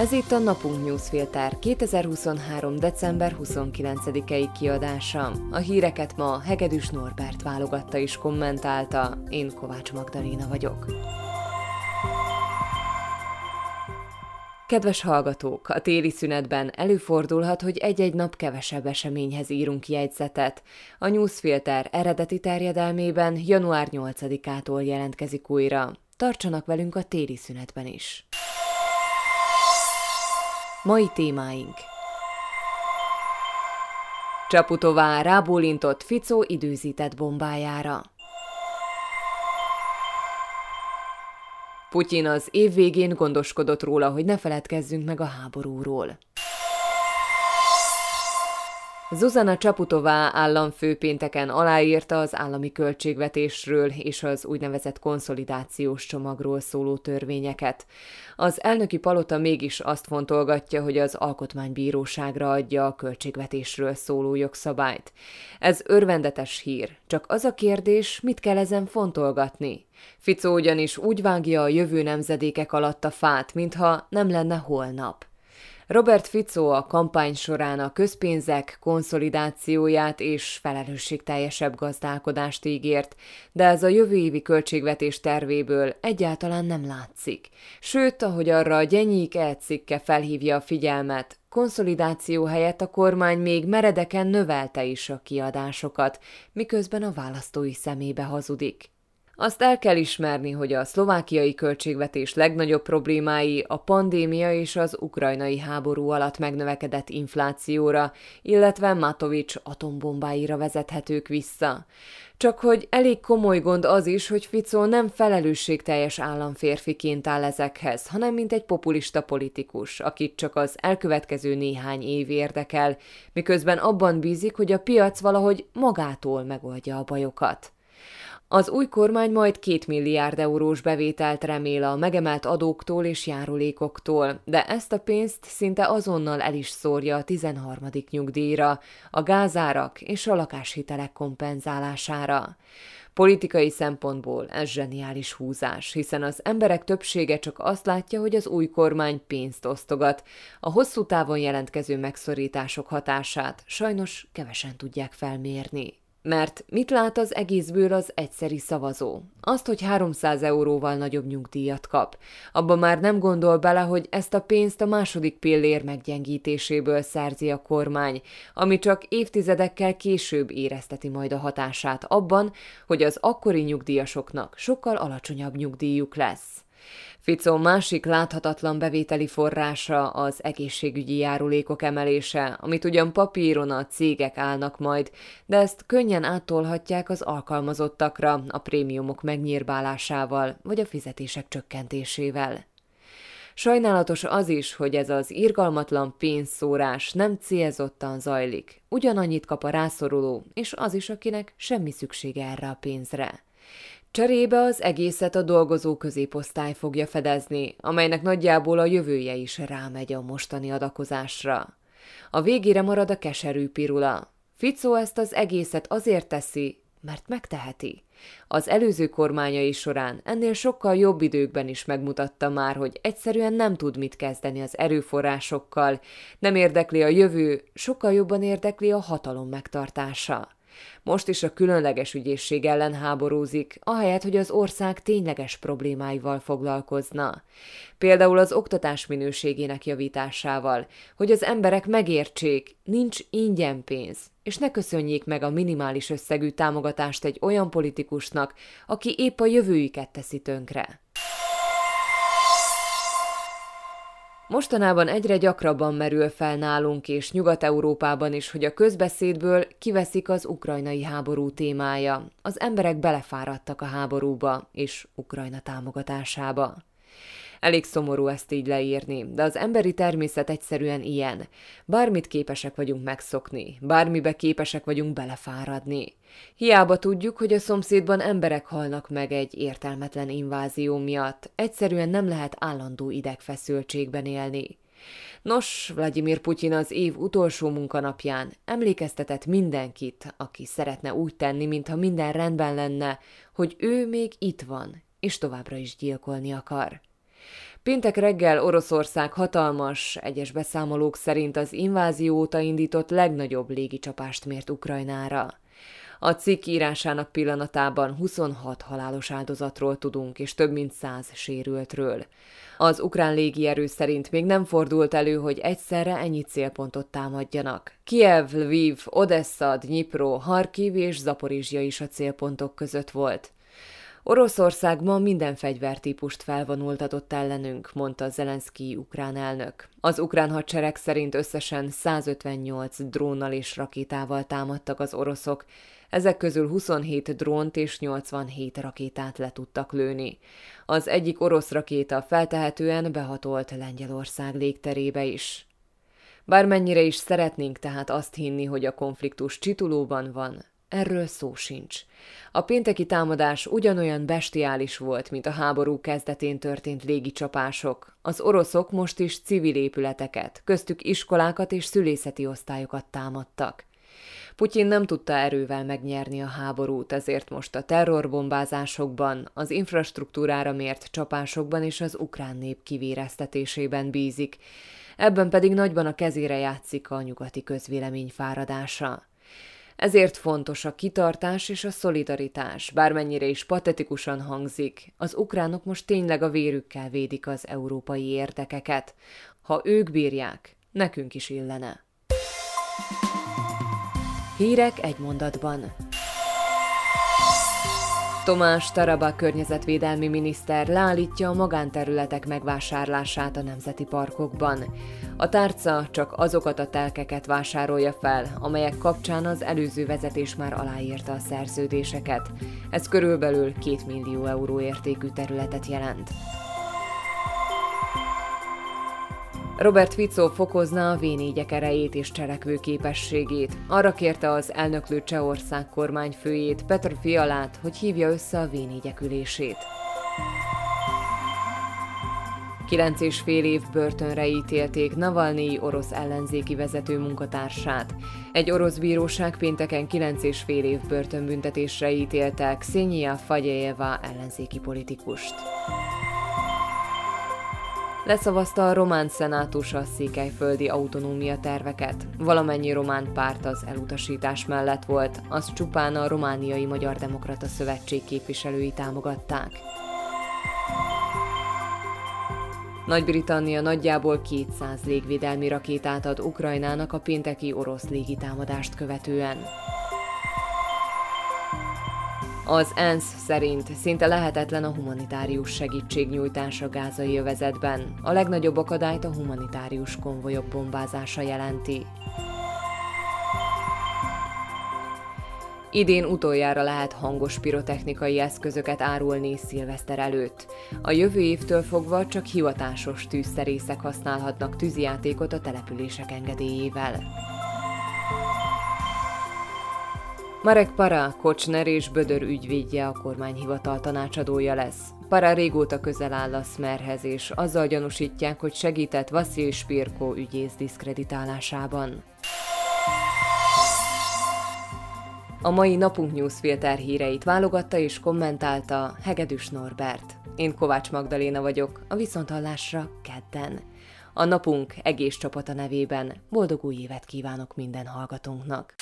Ez itt a Napunk Newsfilter 2023. december 29-i kiadása. A híreket ma Hegedűs Norbert válogatta és kommentálta, én Kovács Magdalena vagyok. Kedves hallgatók, a téli szünetben előfordulhat, hogy egy-egy nap kevesebb eseményhez írunk jegyzetet. A Newsfilter eredeti terjedelmében január 8-ától jelentkezik újra. Tartsanak velünk a téli szünetben is. Mai témáink Csaputová rábólintott Ficó időzített bombájára. Putyin az év végén gondoskodott róla, hogy ne feledkezzünk meg a háborúról. Zuzana Csaputová államfő pénteken aláírta az állami költségvetésről és az úgynevezett konszolidációs csomagról szóló törvényeket. Az elnöki palota mégis azt fontolgatja, hogy az alkotmánybíróságra adja a költségvetésről szóló jogszabályt. Ez örvendetes hír, csak az a kérdés, mit kell ezen fontolgatni? Ficó ugyanis úgy vágja a jövő nemzedékek alatt a fát, mintha nem lenne holnap. Robert Fico a kampány során a közpénzek konszolidációját és felelősségteljesebb gazdálkodást ígért, de ez a jövő évi költségvetés tervéből egyáltalán nem látszik. Sőt, ahogy arra a Gyenyik elcikke felhívja a figyelmet, konszolidáció helyett a kormány még meredeken növelte is a kiadásokat, miközben a választói szemébe hazudik. Azt el kell ismerni, hogy a szlovákiai költségvetés legnagyobb problémái a pandémia és az ukrajnai háború alatt megnövekedett inflációra, illetve Matovics atombombáira vezethetők vissza. Csak hogy elég komoly gond az is, hogy Fico nem felelősségteljes államférfiként áll ezekhez, hanem mint egy populista politikus, akit csak az elkövetkező néhány év érdekel, miközben abban bízik, hogy a piac valahogy magától megoldja a bajokat. Az új kormány majd két milliárd eurós bevételt remél a megemelt adóktól és járulékoktól, de ezt a pénzt szinte azonnal el is szórja a 13. nyugdíjra, a gázárak és a lakáshitelek kompenzálására. Politikai szempontból ez zseniális húzás, hiszen az emberek többsége csak azt látja, hogy az új kormány pénzt osztogat. A hosszú távon jelentkező megszorítások hatását sajnos kevesen tudják felmérni. Mert mit lát az egészből az egyszeri szavazó? Azt, hogy 300 euróval nagyobb nyugdíjat kap. Abba már nem gondol bele, hogy ezt a pénzt a második pillér meggyengítéséből szerzi a kormány, ami csak évtizedekkel később érezteti majd a hatását abban, hogy az akkori nyugdíjasoknak sokkal alacsonyabb nyugdíjuk lesz. Ficó másik láthatatlan bevételi forrása az egészségügyi járulékok emelése, amit ugyan papíron a cégek állnak majd, de ezt könnyen áttolhatják az alkalmazottakra a prémiumok megnyírbálásával vagy a fizetések csökkentésével. Sajnálatos az is, hogy ez az irgalmatlan pénzszórás nem célzottan zajlik. Ugyanannyit kap a rászoruló, és az is, akinek semmi szüksége erre a pénzre. Cserébe az egészet a dolgozó középosztály fogja fedezni, amelynek nagyjából a jövője is rámegy a mostani adakozásra. A végére marad a keserű pirula. Ficó ezt az egészet azért teszi, mert megteheti. Az előző kormányai során ennél sokkal jobb időkben is megmutatta már, hogy egyszerűen nem tud mit kezdeni az erőforrásokkal, nem érdekli a jövő, sokkal jobban érdekli a hatalom megtartása. Most is a különleges ügyészség ellen háborúzik, ahelyett, hogy az ország tényleges problémáival foglalkozna. Például az oktatás minőségének javításával, hogy az emberek megértsék, nincs ingyen pénz, és ne köszönjék meg a minimális összegű támogatást egy olyan politikusnak, aki épp a jövőjüket teszi tönkre. Mostanában egyre gyakrabban merül fel nálunk és Nyugat-Európában is, hogy a közbeszédből kiveszik az ukrajnai háború témája. Az emberek belefáradtak a háborúba és Ukrajna támogatásába. Elég szomorú ezt így leírni, de az emberi természet egyszerűen ilyen. Bármit képesek vagyunk megszokni, bármibe képesek vagyunk belefáradni. Hiába tudjuk, hogy a szomszédban emberek halnak meg egy értelmetlen invázió miatt, egyszerűen nem lehet állandó idegfeszültségben élni. Nos, Vladimir Putyin az év utolsó munkanapján emlékeztetett mindenkit, aki szeretne úgy tenni, mintha minden rendben lenne, hogy ő még itt van, és továbbra is gyilkolni akar. Péntek reggel Oroszország hatalmas, egyes beszámolók szerint az invázió óta indított legnagyobb légicsapást mért Ukrajnára. A cikk írásának pillanatában 26 halálos áldozatról tudunk, és több mint 100 sérültről. Az ukrán légierő szerint még nem fordult elő, hogy egyszerre ennyi célpontot támadjanak. Kiev, Lviv, Odessa, Dnipro, Harkiv és Zaporizsia is a célpontok között volt. Oroszország ma minden fegyvertípust felvonultatott ellenünk, mondta Zelenszky ukrán elnök. Az ukrán hadsereg szerint összesen 158 drónnal és rakétával támadtak az oroszok, ezek közül 27 drónt és 87 rakétát le tudtak lőni. Az egyik orosz rakéta feltehetően behatolt Lengyelország légterébe is. Bármennyire is szeretnénk tehát azt hinni, hogy a konfliktus csitulóban van, Erről szó sincs. A pénteki támadás ugyanolyan bestiális volt, mint a háború kezdetén történt légicsapások. Az oroszok most is civil épületeket, köztük iskolákat és szülészeti osztályokat támadtak. Putyin nem tudta erővel megnyerni a háborút, ezért most a terrorbombázásokban, az infrastruktúrára mért csapásokban és az ukrán nép kivéreztetésében bízik, ebben pedig nagyban a kezére játszik a nyugati közvélemény fáradása. Ezért fontos a kitartás és a szolidaritás, bármennyire is patetikusan hangzik. Az ukránok most tényleg a vérükkel védik az európai érdekeket. Ha ők bírják, nekünk is illene. Hírek egy mondatban. Tomás Taraba környezetvédelmi miniszter leállítja a magánterületek megvásárlását a nemzeti parkokban. A tárca csak azokat a telkeket vásárolja fel, amelyek kapcsán az előző vezetés már aláírta a szerződéseket. Ez körülbelül 2 millió euró értékű területet jelent. Robert Fico fokozna a v erejét és cselekvő képességét. Arra kérte az elnöklő Csehország kormányfőjét, Petr Fialát, hogy hívja össze a v ülését. Kilenc és fél év börtönre ítélték Navalnyi orosz ellenzéki vezető munkatársát. Egy orosz bíróság pénteken kilenc és fél év börtönbüntetésre ítélte Ksenia Fagyejeva ellenzéki politikust. Leszavazta a román szenátus a székelyföldi autonómia terveket. Valamennyi román párt az elutasítás mellett volt, az csupán a Romániai Magyar Demokrata Szövetség képviselői támogatták. Nagy-Britannia nagyjából 200 légvédelmi rakétát ad Ukrajnának a pénteki orosz légitámadást követően. Az ENSZ szerint szinte lehetetlen a humanitárius segítségnyújtás a gázai övezetben. A legnagyobb akadályt a humanitárius konvojok bombázása jelenti. Idén utoljára lehet hangos pirotechnikai eszközöket árulni szilveszter előtt. A jövő évtől fogva csak hivatásos tűzszerészek használhatnak tűzijátékot a települések engedélyével. Marek Para, Kocsner és Bödör ügyvédje a kormányhivatal tanácsadója lesz. Para régóta közel áll a Smerhez, és azzal gyanúsítják, hogy segített Vasil Spirko ügyész diszkreditálásában. A mai napunk newsfilter híreit válogatta és kommentálta Hegedűs Norbert. Én Kovács Magdaléna vagyok, a Viszonthallásra kedden. A napunk egész csapata nevében boldog új évet kívánok minden hallgatónknak!